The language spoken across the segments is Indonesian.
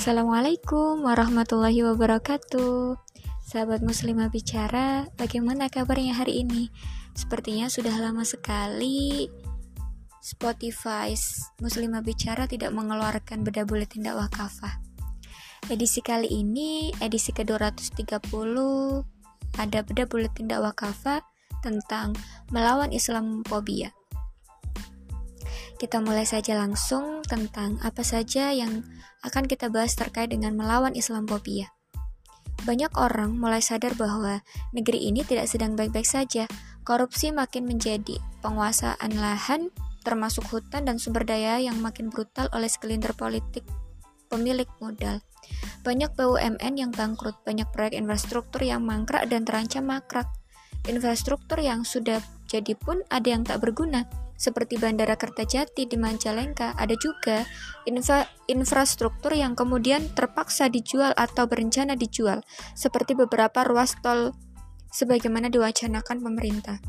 Assalamualaikum warahmatullahi wabarakatuh. Sahabat muslimah bicara, bagaimana kabarnya hari ini? Sepertinya sudah lama sekali Spotify muslimah bicara tidak mengeluarkan beda buletin dakwah kafah Edisi kali ini, edisi ke-230 Ada beda buletin dakwah kafah tentang melawan Islamophobia kita mulai saja langsung tentang apa saja yang akan kita bahas terkait dengan melawan Islamophobia. Banyak orang mulai sadar bahwa negeri ini tidak sedang baik-baik saja. Korupsi makin menjadi penguasaan lahan, termasuk hutan dan sumber daya yang makin brutal oleh segelintir politik pemilik modal. Banyak BUMN yang bangkrut, banyak proyek infrastruktur yang mangkrak dan terancam makrak. Infrastruktur yang sudah jadi pun ada yang tak berguna seperti Bandara Kertajati di Majalengka, ada juga infra infrastruktur yang kemudian terpaksa dijual atau berencana dijual, seperti beberapa ruas tol sebagaimana diwacanakan pemerintah.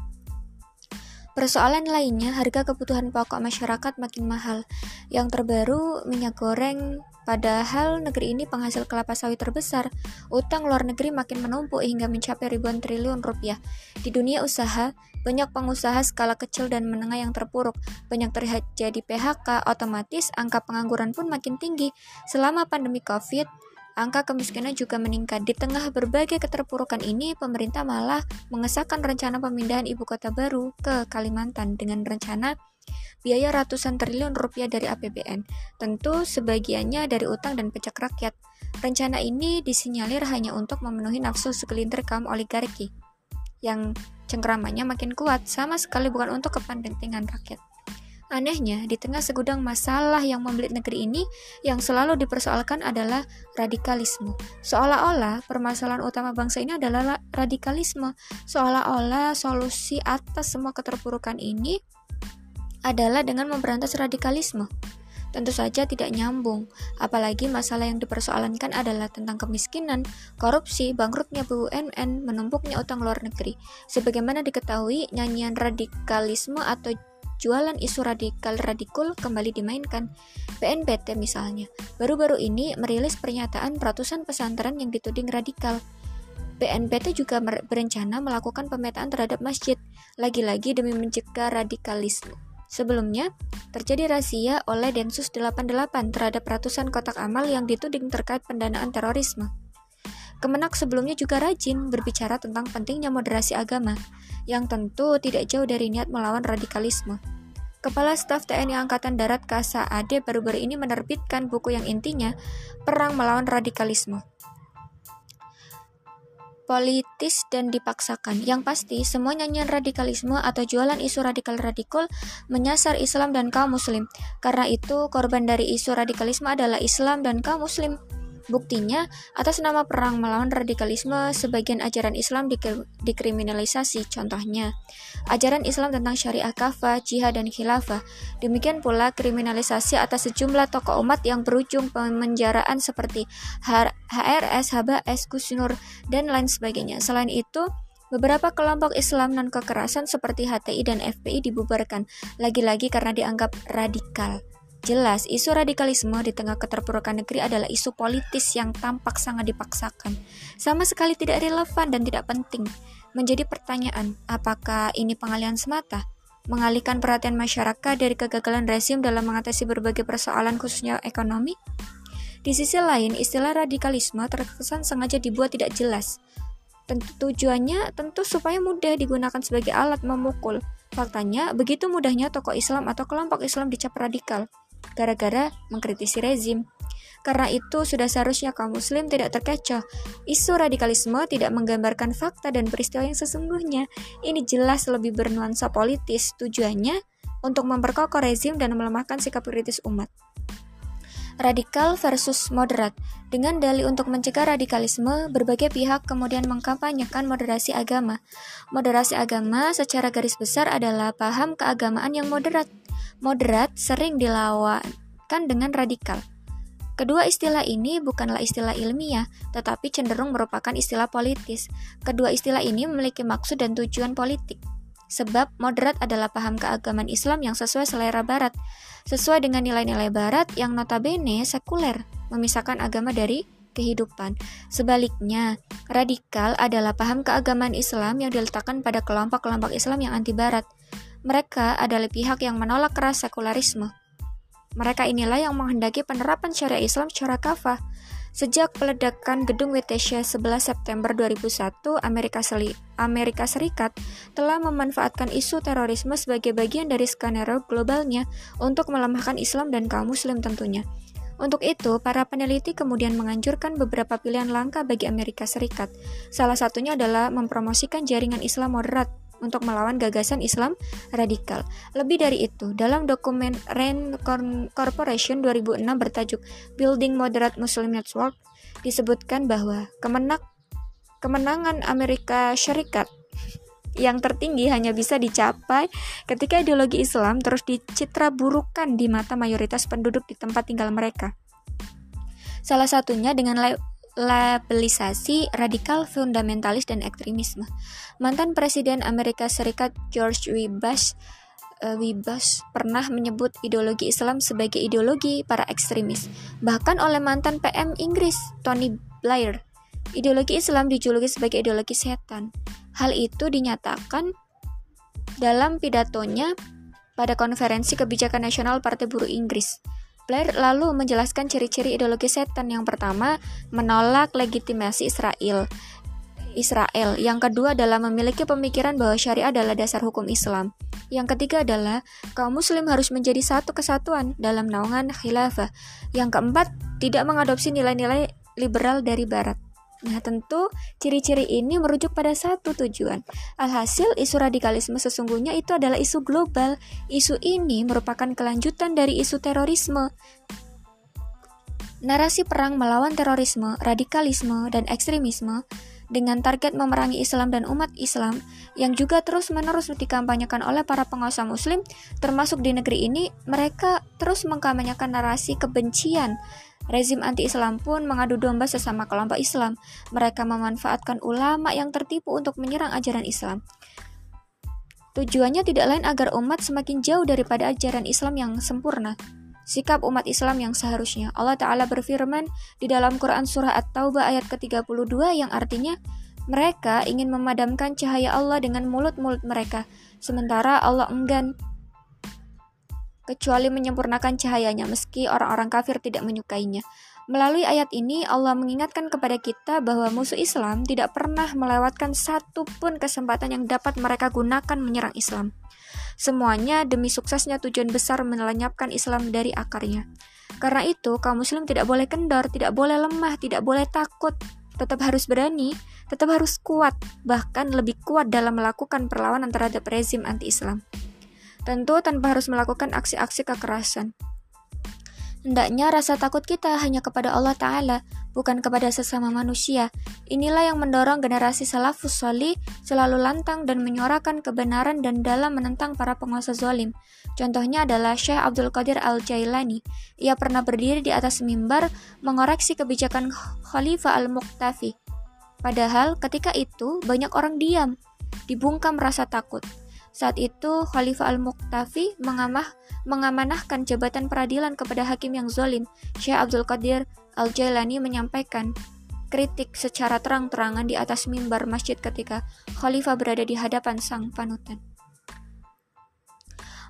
Persoalan lainnya, harga kebutuhan pokok masyarakat makin mahal. Yang terbaru, minyak goreng, padahal negeri ini penghasil kelapa sawit terbesar. Utang luar negeri makin menumpuk hingga mencapai ribuan triliun rupiah. Di dunia usaha, banyak pengusaha skala kecil dan menengah yang terpuruk. Banyak terjadi PHK, otomatis angka pengangguran pun makin tinggi. Selama pandemi COVID, Angka kemiskinan juga meningkat. Di tengah berbagai keterpurukan ini, pemerintah malah mengesahkan rencana pemindahan ibu kota baru ke Kalimantan dengan rencana biaya ratusan triliun rupiah dari APBN. Tentu sebagiannya dari utang dan pajak rakyat. Rencana ini disinyalir hanya untuk memenuhi nafsu segelintir kaum oligarki yang cengkramannya makin kuat, sama sekali bukan untuk kepentingan rakyat. Anehnya, di tengah segudang masalah yang membelit negeri ini, yang selalu dipersoalkan adalah radikalisme. Seolah-olah permasalahan utama bangsa ini adalah radikalisme. Seolah-olah solusi atas semua keterpurukan ini adalah dengan memberantas radikalisme. Tentu saja tidak nyambung, apalagi masalah yang dipersoalankan adalah tentang kemiskinan, korupsi, bangkrutnya BUMN, menumpuknya utang luar negeri. Sebagaimana diketahui, nyanyian radikalisme atau jualan isu radikal radikul kembali dimainkan. BNPT misalnya, baru-baru ini merilis pernyataan ratusan pesantren yang dituding radikal. BNPT juga berencana melakukan pemetaan terhadap masjid, lagi-lagi demi mencegah radikalisme. Sebelumnya, terjadi razia oleh Densus 88 terhadap ratusan kotak amal yang dituding terkait pendanaan terorisme. Kemenak sebelumnya juga rajin berbicara tentang pentingnya moderasi agama yang tentu tidak jauh dari niat melawan radikalisme. Kepala Staf TNI Angkatan Darat Kasa Ade baru-baru ini menerbitkan buku yang intinya Perang Melawan Radikalisme. Politis dan dipaksakan. Yang pasti, semua nyanyian radikalisme atau jualan isu radikal-radikal menyasar Islam dan kaum muslim. Karena itu, korban dari isu radikalisme adalah Islam dan kaum muslim. Buktinya, atas nama perang melawan radikalisme, sebagian ajaran Islam dikriminalisasi. Contohnya, ajaran Islam tentang syariah kafah, jihad, dan khilafah. Demikian pula kriminalisasi atas sejumlah tokoh umat yang berujung pemenjaraan seperti HRS, HBS, Gus Nur, dan lain sebagainya. Selain itu, Beberapa kelompok Islam non kekerasan seperti HTI dan FPI dibubarkan, lagi-lagi karena dianggap radikal. Jelas, isu radikalisme di tengah keterpurukan negeri adalah isu politis yang tampak sangat dipaksakan. Sama sekali tidak relevan dan tidak penting. Menjadi pertanyaan, apakah ini pengalihan semata? Mengalihkan perhatian masyarakat dari kegagalan rezim dalam mengatasi berbagai persoalan khususnya ekonomi? Di sisi lain, istilah radikalisme terkesan sengaja dibuat tidak jelas. Tentu tujuannya tentu supaya mudah digunakan sebagai alat memukul. Faktanya, begitu mudahnya tokoh Islam atau kelompok Islam dicap radikal gara-gara mengkritisi rezim. Karena itu, sudah seharusnya kaum muslim tidak terkecoh. Isu radikalisme tidak menggambarkan fakta dan peristiwa yang sesungguhnya. Ini jelas lebih bernuansa politis, tujuannya untuk memperkokoh rezim dan melemahkan sikap kritis umat. Radikal versus moderat. Dengan dalih untuk mencegah radikalisme, berbagai pihak kemudian mengkampanyekan moderasi agama. Moderasi agama secara garis besar adalah paham keagamaan yang moderat Moderat sering dilawankan dengan radikal. Kedua istilah ini bukanlah istilah ilmiah, tetapi cenderung merupakan istilah politis. Kedua istilah ini memiliki maksud dan tujuan politik. Sebab moderat adalah paham keagamaan Islam yang sesuai selera barat, sesuai dengan nilai-nilai barat yang notabene sekuler, memisahkan agama dari kehidupan. Sebaliknya, radikal adalah paham keagamaan Islam yang diletakkan pada kelompok-kelompok Islam yang anti barat. Mereka adalah pihak yang menolak keras sekularisme. Mereka inilah yang menghendaki penerapan syariah Islam secara kafah, Sejak peledakan gedung WTC 11 September 2001, Amerika, Seli Amerika Serikat telah memanfaatkan isu terorisme sebagai bagian dari skenario globalnya untuk melemahkan Islam dan kaum muslim tentunya. Untuk itu, para peneliti kemudian menganjurkan beberapa pilihan langkah bagi Amerika Serikat. Salah satunya adalah mempromosikan jaringan Islam moderat untuk melawan gagasan Islam radikal. Lebih dari itu, dalam dokumen RAND Corporation 2006 bertajuk Building Moderate Muslim Network disebutkan bahwa kemenak kemenangan Amerika Syarikat yang tertinggi hanya bisa dicapai ketika ideologi Islam terus dicitra burukan di mata mayoritas penduduk di tempat tinggal mereka. Salah satunya dengan labelisasi radikal, fundamentalis, dan ekstremisme. Mantan Presiden Amerika Serikat George W. Bush, uh, w. Bush pernah menyebut ideologi Islam sebagai ideologi para ekstremis. Bahkan oleh mantan PM Inggris Tony Blair, ideologi Islam dijuluki sebagai ideologi setan. Hal itu dinyatakan dalam pidatonya pada konferensi kebijakan nasional Partai Buruh Inggris. Blair lalu menjelaskan ciri-ciri ideologi setan yang pertama, menolak legitimasi Israel. Israel. Yang kedua adalah memiliki pemikiran bahwa syariah adalah dasar hukum Islam. Yang ketiga adalah kaum muslim harus menjadi satu kesatuan dalam naungan khilafah. Yang keempat, tidak mengadopsi nilai-nilai liberal dari barat. Nah, tentu ciri-ciri ini merujuk pada satu tujuan. Alhasil, isu radikalisme sesungguhnya itu adalah isu global. Isu ini merupakan kelanjutan dari isu terorisme. Narasi perang melawan terorisme, radikalisme, dan ekstremisme dengan target memerangi Islam dan umat Islam yang juga terus-menerus dikampanyekan oleh para penguasa muslim termasuk di negeri ini mereka terus mengkampanyekan narasi kebencian Rezim anti-Islam pun mengadu domba sesama kelompok Islam. Mereka memanfaatkan ulama yang tertipu untuk menyerang ajaran Islam. Tujuannya tidak lain agar umat semakin jauh daripada ajaran Islam yang sempurna. Sikap umat Islam yang seharusnya. Allah Ta'ala berfirman di dalam Quran Surah At-Taubah ayat ke-32 yang artinya, mereka ingin memadamkan cahaya Allah dengan mulut-mulut mereka, sementara Allah enggan kecuali menyempurnakan cahayanya meski orang-orang kafir tidak menyukainya. Melalui ayat ini, Allah mengingatkan kepada kita bahwa musuh Islam tidak pernah melewatkan satu pun kesempatan yang dapat mereka gunakan menyerang Islam. Semuanya demi suksesnya tujuan besar melenyapkan Islam dari akarnya. Karena itu, kaum muslim tidak boleh kendor, tidak boleh lemah, tidak boleh takut, tetap harus berani, tetap harus kuat, bahkan lebih kuat dalam melakukan perlawanan terhadap rezim anti-Islam tentu tanpa harus melakukan aksi-aksi kekerasan. Hendaknya rasa takut kita hanya kepada Allah Ta'ala, bukan kepada sesama manusia. Inilah yang mendorong generasi salafus solih selalu lantang dan menyuarakan kebenaran dan dalam menentang para penguasa zolim. Contohnya adalah Syekh Abdul Qadir Al-Jailani. Ia pernah berdiri di atas mimbar mengoreksi kebijakan Khalifah Al-Muqtafi. Padahal ketika itu banyak orang diam, dibungkam rasa takut. Saat itu Khalifah Al-Muqtafi mengamah, mengamanahkan jabatan peradilan kepada hakim yang zolim. Syekh Abdul Qadir Al-Jailani menyampaikan kritik secara terang-terangan di atas mimbar masjid ketika Khalifah berada di hadapan sang panutan.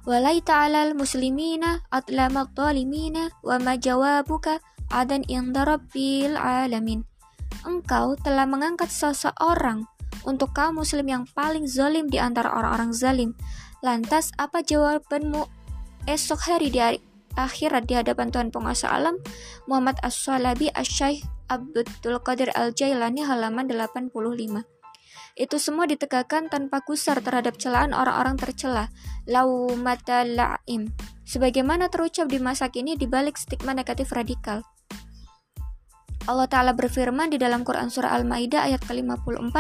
Walai ta'alal muslimina atlamal talimina wa ma jawabuka adan inda rabbil alamin. Engkau telah mengangkat seseorang untuk kaum muslim yang paling zalim di antara orang-orang zalim. Lantas, apa jawabanmu esok hari di hari akhirat di hadapan Tuhan penguasa alam? Muhammad As-Salabi Asy-Syaikh Abdul Qadir Al-Jailani halaman 85. Itu semua ditegakkan tanpa kusar terhadap celaan orang-orang tercela. Laumata la'im. Sebagaimana terucap di masa kini di balik stigma negatif radikal. Allah Ta'ala berfirman di dalam Quran Surah Al-Ma'idah ayat ke-54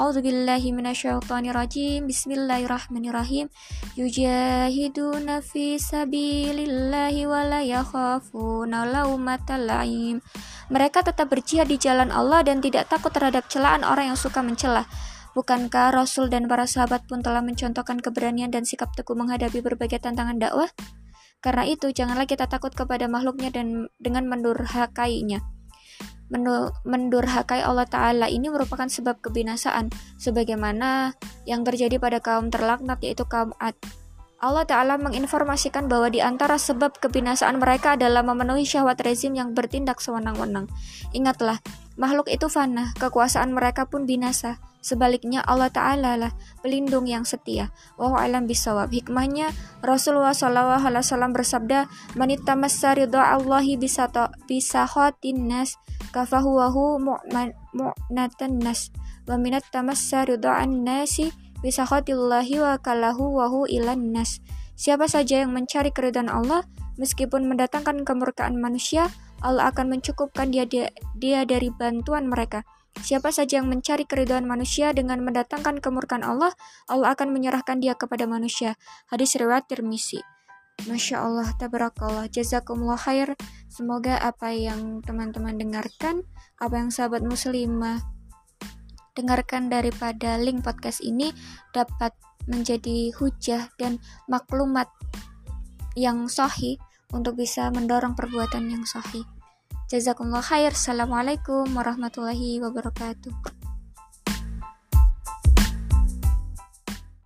A'udzubillahi minasyaitonirrajim Bismillahirrahmanirrahim Yujahiduna fi sabilillahi wa la yakhafuna lawmata la'im Mereka tetap berjihad di jalan Allah dan tidak takut terhadap celaan orang yang suka mencela Bukankah Rasul dan para sahabat pun telah mencontohkan keberanian dan sikap teguh menghadapi berbagai tantangan dakwah? Karena itu, janganlah kita takut kepada makhluknya dan dengan mendurhakainya. Mendurhakai Allah Ta'ala ini merupakan sebab kebinasaan, sebagaimana yang terjadi pada kaum terlaknat yaitu kaum Ad. Allah Ta'ala menginformasikan bahwa di antara sebab kebinasaan mereka adalah memenuhi syahwat rezim yang bertindak sewenang-wenang. Ingatlah, makhluk itu fana, kekuasaan mereka pun binasa. Sebaliknya Allah Ta'ala lah pelindung yang setia. Wa alam bisawab. Hikmahnya Rasulullah SAW bersabda, Manita ridha Allahi bisa bisahotin nas kafahuwahu mu'natan nas. Wa minat tamassa ridha'an nasi bisakhatillahi wa kalahu wahu ilan nas. Siapa saja yang mencari keridhaan Allah, meskipun mendatangkan kemurkaan manusia, Allah akan mencukupkan dia, dia, dia dari bantuan mereka. Siapa saja yang mencari keridhaan manusia dengan mendatangkan kemurkaan Allah, Allah akan menyerahkan dia kepada manusia. Hadis riwayat Tirmizi. Masya Allah, tabarakallah, jazakumullah khair. Semoga apa yang teman-teman dengarkan, apa yang sahabat muslimah dengarkan daripada link podcast ini dapat menjadi hujah dan maklumat yang sahih untuk bisa mendorong perbuatan yang sahih. Jazakumullah khair. Assalamualaikum warahmatullahi wabarakatuh.